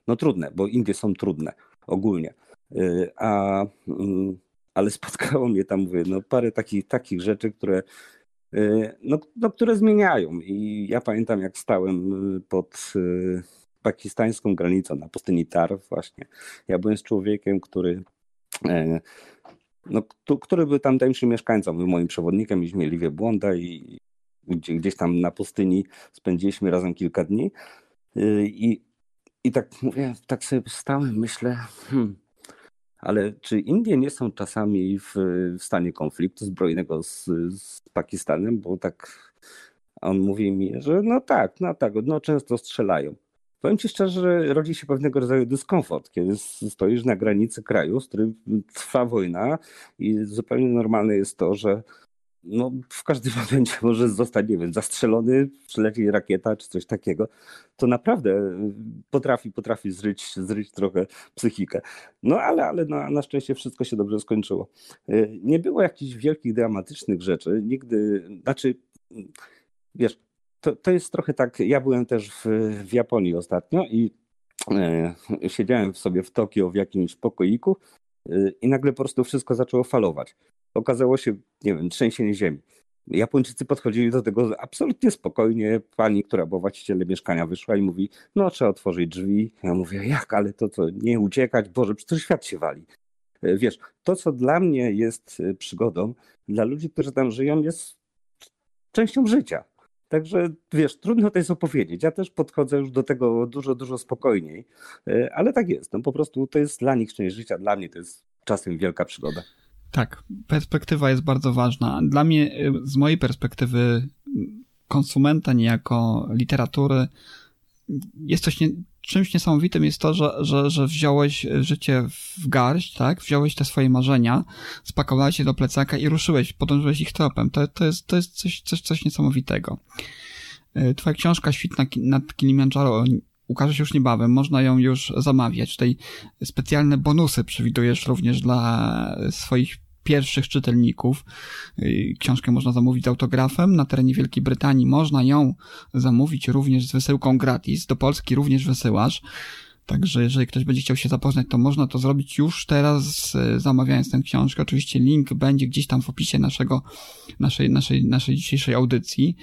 no, trudne, bo Indie są trudne ogólnie. A, mm, ale spotkało mnie tam, mówię, no, parę takich, takich rzeczy, które no, no, które zmieniają. I ja pamiętam, jak stałem pod pakistańską granicą na pustyni Tar właśnie. Ja byłem z człowiekiem, który no, któ- który był tamtejszym mieszkańcą, był moim przewodnikiem, mieliśmy mieli wielbłąda i gdzie, gdzieś tam na pustyni spędziliśmy razem kilka dni. Y, I, i tak mówię, tak sobie stałem, myślę, hmm, ale czy Indie nie są czasami w, w stanie konfliktu zbrojnego z, z Pakistanem? Bo tak on mówi mi, że no tak, no tak, no często strzelają. Powiem ci szczerze, że rodzi się pewnego rodzaju dyskomfort, kiedy stoisz na granicy kraju, z którym trwa wojna i zupełnie normalne jest to, że no, w każdym momencie może zostać, nie wiem, zastrzelony, przyleci rakieta czy coś takiego. To naprawdę y, potrafi, potrafi zryć, zryć trochę psychikę. No ale, ale na, na szczęście wszystko się dobrze skończyło. Y, Nie było jakichś wielkich, dramatycznych rzeczy. Nigdy, znaczy, wiesz, to, to jest trochę tak, ja byłem też w, w Japonii ostatnio i e, siedziałem sobie w Tokio w jakimś pokoiku e, i nagle po prostu wszystko zaczęło falować. Okazało się, nie wiem, trzęsienie ziemi. Japończycy podchodzili do tego absolutnie spokojnie. Pani, która była właścicielem mieszkania, wyszła i mówi: No, trzeba otworzyć drzwi. Ja mówię: Jak, ale to co, nie uciekać? Boże, przecież świat się wali. E, wiesz, to co dla mnie jest e, przygodą, dla ludzi, którzy tam żyją, jest częścią życia. Także wiesz, trudno to jest opowiedzieć. Ja też podchodzę już do tego dużo, dużo spokojniej, e, ale tak jest. No po prostu to jest dla nich część życia, dla mnie to jest czasem wielka przygoda. Tak, perspektywa jest bardzo ważna. Dla mnie, y, z mojej perspektywy konsumenta niejako literatury, jest coś nie, czymś niesamowitym jest to, że, że, że wziąłeś życie w garść, tak? Wziąłeś te swoje marzenia, spakowałeś je do plecaka i ruszyłeś, podążyłeś ich tropem. To, to jest, to jest coś, coś, coś niesamowitego. Y, twoja książka Świt nad Kilimandżaro ukaże się już niebawem, można ją już zamawiać. Tutaj specjalne bonusy przewidujesz również dla swoich pierwszych czytelników. Książkę można zamówić z autografem. Na terenie Wielkiej Brytanii można ją zamówić również z wysyłką gratis. Do Polski również wysyłasz. Także jeżeli ktoś będzie chciał się zapoznać, to można to zrobić już teraz, y, zamawiając tę książkę. Oczywiście link będzie gdzieś tam w opisie naszego, naszej, naszej, naszej dzisiejszej audycji.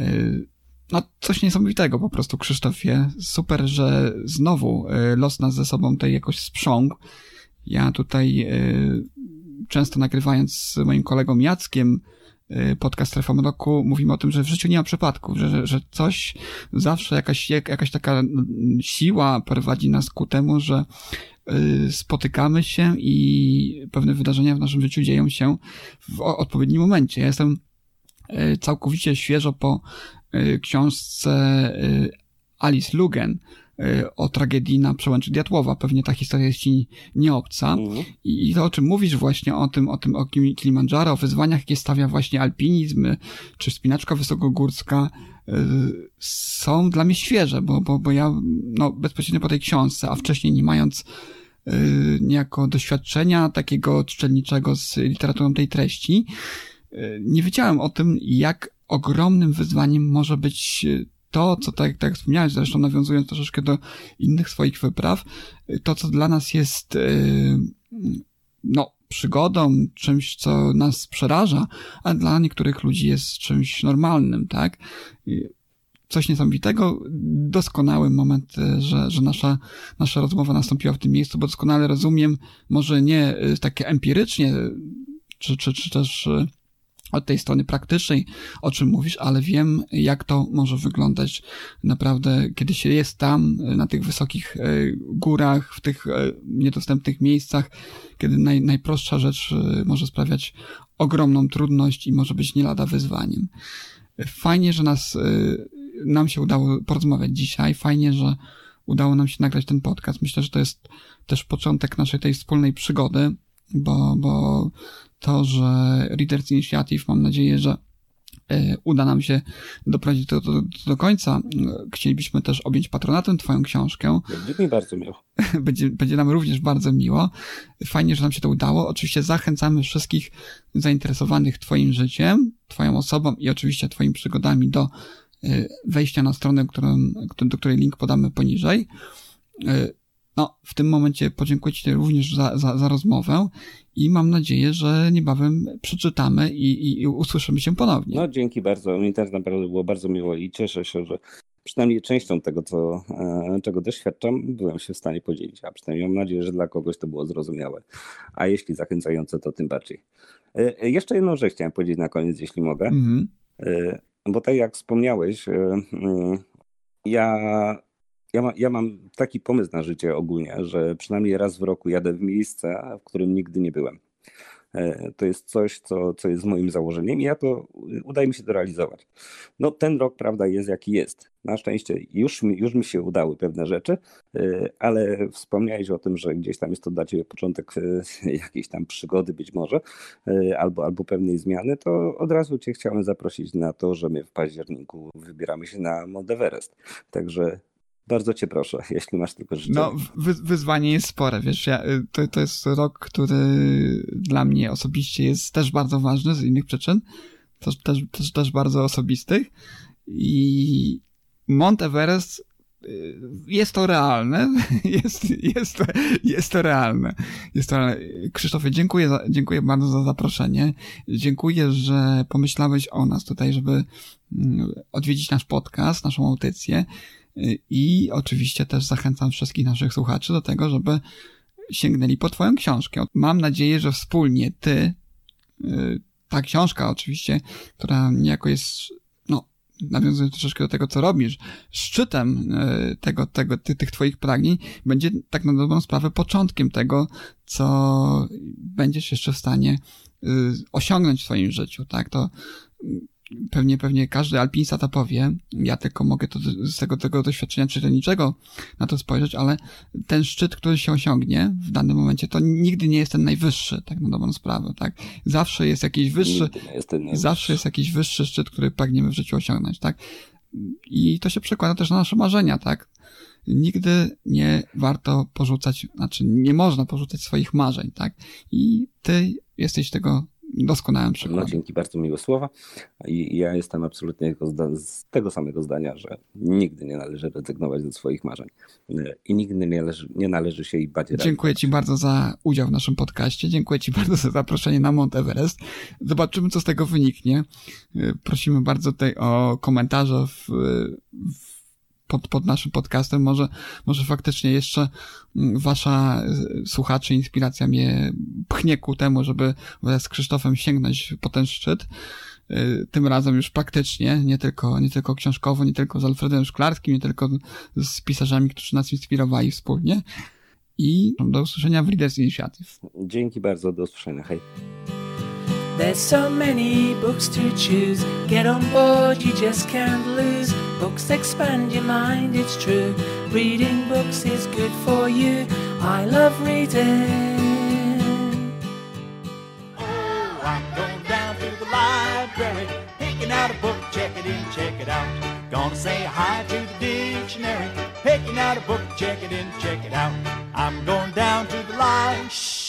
Y, no, coś niesamowitego po prostu, Krzysztofie. Super, że znowu los nas ze sobą tutaj jakoś sprzągł. Ja tutaj często nagrywając z moim kolegą Jackiem y, podcast Strefa Mroku, mówimy o tym, że w życiu nie ma przypadków, że, że coś, zawsze jakaś, jakaś taka siła prowadzi nas ku temu, że y, spotykamy się i pewne wydarzenia w naszym życiu dzieją się w odpowiednim momencie. Ja jestem y, całkowicie świeżo po książce Alice Lugen, o tragedii na przełęczy Diatłowa. Pewnie ta historia jest ci nieobca. Mhm. I to, o czym mówisz właśnie o tym, o tym, o Kilimandżaro, o wyzwaniach, jakie stawia właśnie alpinizm, czy wspinaczka wysokogórska, y, są dla mnie świeże, bo, bo, bo ja, no, bezpośrednio po tej książce, a wcześniej nie mając y, niejako doświadczenia takiego czytelniczego z literaturą tej treści, nie wiedziałem o tym, jak ogromnym wyzwaniem może być to, co tak, tak wspomniałeś, zresztą nawiązując troszeczkę do innych swoich wypraw, to, co dla nas jest, yy, no, przygodą, czymś, co nas przeraża, a dla niektórych ludzi jest czymś normalnym, tak? Coś niesamowitego, doskonały moment, że, że nasza, nasza rozmowa nastąpiła w tym miejscu, bo doskonale rozumiem, może nie yy, takie empirycznie, czy, czy, czy też od tej strony praktycznej, o czym mówisz, ale wiem, jak to może wyglądać naprawdę, kiedy się jest tam, na tych wysokich e, górach, w tych e, niedostępnych miejscach, kiedy naj, najprostsza rzecz e, może sprawiać ogromną trudność i może być nie lada wyzwaniem. Fajnie, że nas, nam się udało porozmawiać dzisiaj, fajnie, że udało nam się nagrać ten podcast. Myślę, że to jest też początek naszej tej wspólnej przygody, bo, bo to, że Readers Initiative, mam nadzieję, że e, uda nam się doprowadzić to do, do, do, końca. Chcielibyśmy też objąć patronatem Twoją książkę. Będzie mi bardzo miło. Będzie, będzie nam również bardzo miło. Fajnie, że nam się to udało. Oczywiście zachęcamy wszystkich zainteresowanych Twoim życiem, Twoją osobą i oczywiście Twoimi przygodami do e, wejścia na stronę, którą, do której link podamy poniżej. No, w tym momencie podziękuję Ci również za, za, za rozmowę i mam nadzieję, że niebawem przeczytamy i, i, i usłyszymy się ponownie. No, dzięki bardzo. Mi też naprawdę było bardzo miło i cieszę się, że przynajmniej częścią tego, co, e, czego doświadczam, byłem się w stanie podzielić, a przynajmniej mam nadzieję, że dla kogoś to było zrozumiałe. A jeśli zachęcające, to tym bardziej. E, e, jeszcze jedną rzecz chciałem powiedzieć na koniec, jeśli mogę. Mhm. Bo tak jak wspomniałeś, mm, ja ja, ma, ja mam taki pomysł na życie ogólnie, że przynajmniej raz w roku jadę w miejsce, w którym nigdy nie byłem. E, to jest coś, co, co jest moim założeniem i ja to udaje mi się to realizować. No ten rok, prawda, jest jaki jest. Na szczęście już mi, już mi się udały pewne rzeczy, e, ale wspomniałeś o tym, że gdzieś tam jest to dla Ciebie początek e, jakiejś tam przygody być może, albo, albo pewnej zmiany, to od razu Cię chciałem zaprosić na to, że my w październiku wybieramy się na Mount Everest. Także bardzo cię proszę, jeśli masz tylko życzenie. No, wy, wyzwanie jest spore, wiesz, ja, y, to, to jest rok, który dla mnie osobiście jest też bardzo ważny z innych przyczyn, też, też, też, też bardzo osobistych i Mount Everest y, jest to realne. Jest, jest, to, jest to realne. Jest to realne. Krzysztofie, dziękuję, za, dziękuję bardzo za zaproszenie. Dziękuję, że pomyślałeś o nas tutaj, żeby mm, odwiedzić nasz podcast, naszą audycję. Y, I oczywiście też zachęcam wszystkich naszych słuchaczy do tego, żeby sięgnęli po Twoją książkę. Mam nadzieję, że wspólnie Ty, y, ta książka oczywiście, która niejako jest, no, nawiązując troszeczkę do tego, co robisz, szczytem y, tego, tego, ty, tych Twoich pragnień, będzie tak na dobrą sprawę początkiem tego, co będziesz jeszcze w stanie osiągnąć w swoim życiu, tak? To pewnie, pewnie każdy alpinista to powie. Ja tylko mogę to z tego, tego doświadczenia czytelniczego na to spojrzeć, ale ten szczyt, który się osiągnie w danym momencie, to nigdy nie jest ten najwyższy, tak na dobrą sprawę, tak? Zawsze jest jakiś wyższy, jest zawsze jest jakiś wyższy szczyt, który pragniemy w życiu osiągnąć, tak? I to się przekłada też na nasze marzenia, tak? Nigdy nie warto porzucać, znaczy nie można porzucać swoich marzeń, tak? I ty jesteś tego doskonałym przykładem. No dzięki, bardzo miłe słowa. I ja jestem absolutnie z tego samego zdania, że nigdy nie należy rezygnować ze swoich marzeń. I nigdy nie należy, nie należy się ich bać. Dziękuję Ci bardzo za udział w naszym podcaście. Dziękuję Ci bardzo za zaproszenie na Mount Everest. Zobaczymy, co z tego wyniknie. Prosimy bardzo tutaj o komentarze w, w pod, pod naszym podcastem. Może, może faktycznie jeszcze mm, wasza y, słuchaczy, inspiracja mnie pchnie ku temu, żeby wraz z Krzysztofem sięgnąć po ten szczyt. Y, tym razem już praktycznie, nie tylko, nie tylko książkowo, nie tylko z Alfredem Szklarskim, nie tylko z pisarzami, którzy nas inspirowali wspólnie. I do usłyszenia w Readers Initiative. Dzięki bardzo, do usłyszenia. Hej. There's so many books to choose. Get on board, you just can't lose. Books expand your mind, it's true. Reading books is good for you. I love reading. Oh, I'm going down to the library, picking out a book, check it in, check it out. Gonna say hi to the dictionary, picking out a book, check it in, check it out. I'm going down to the library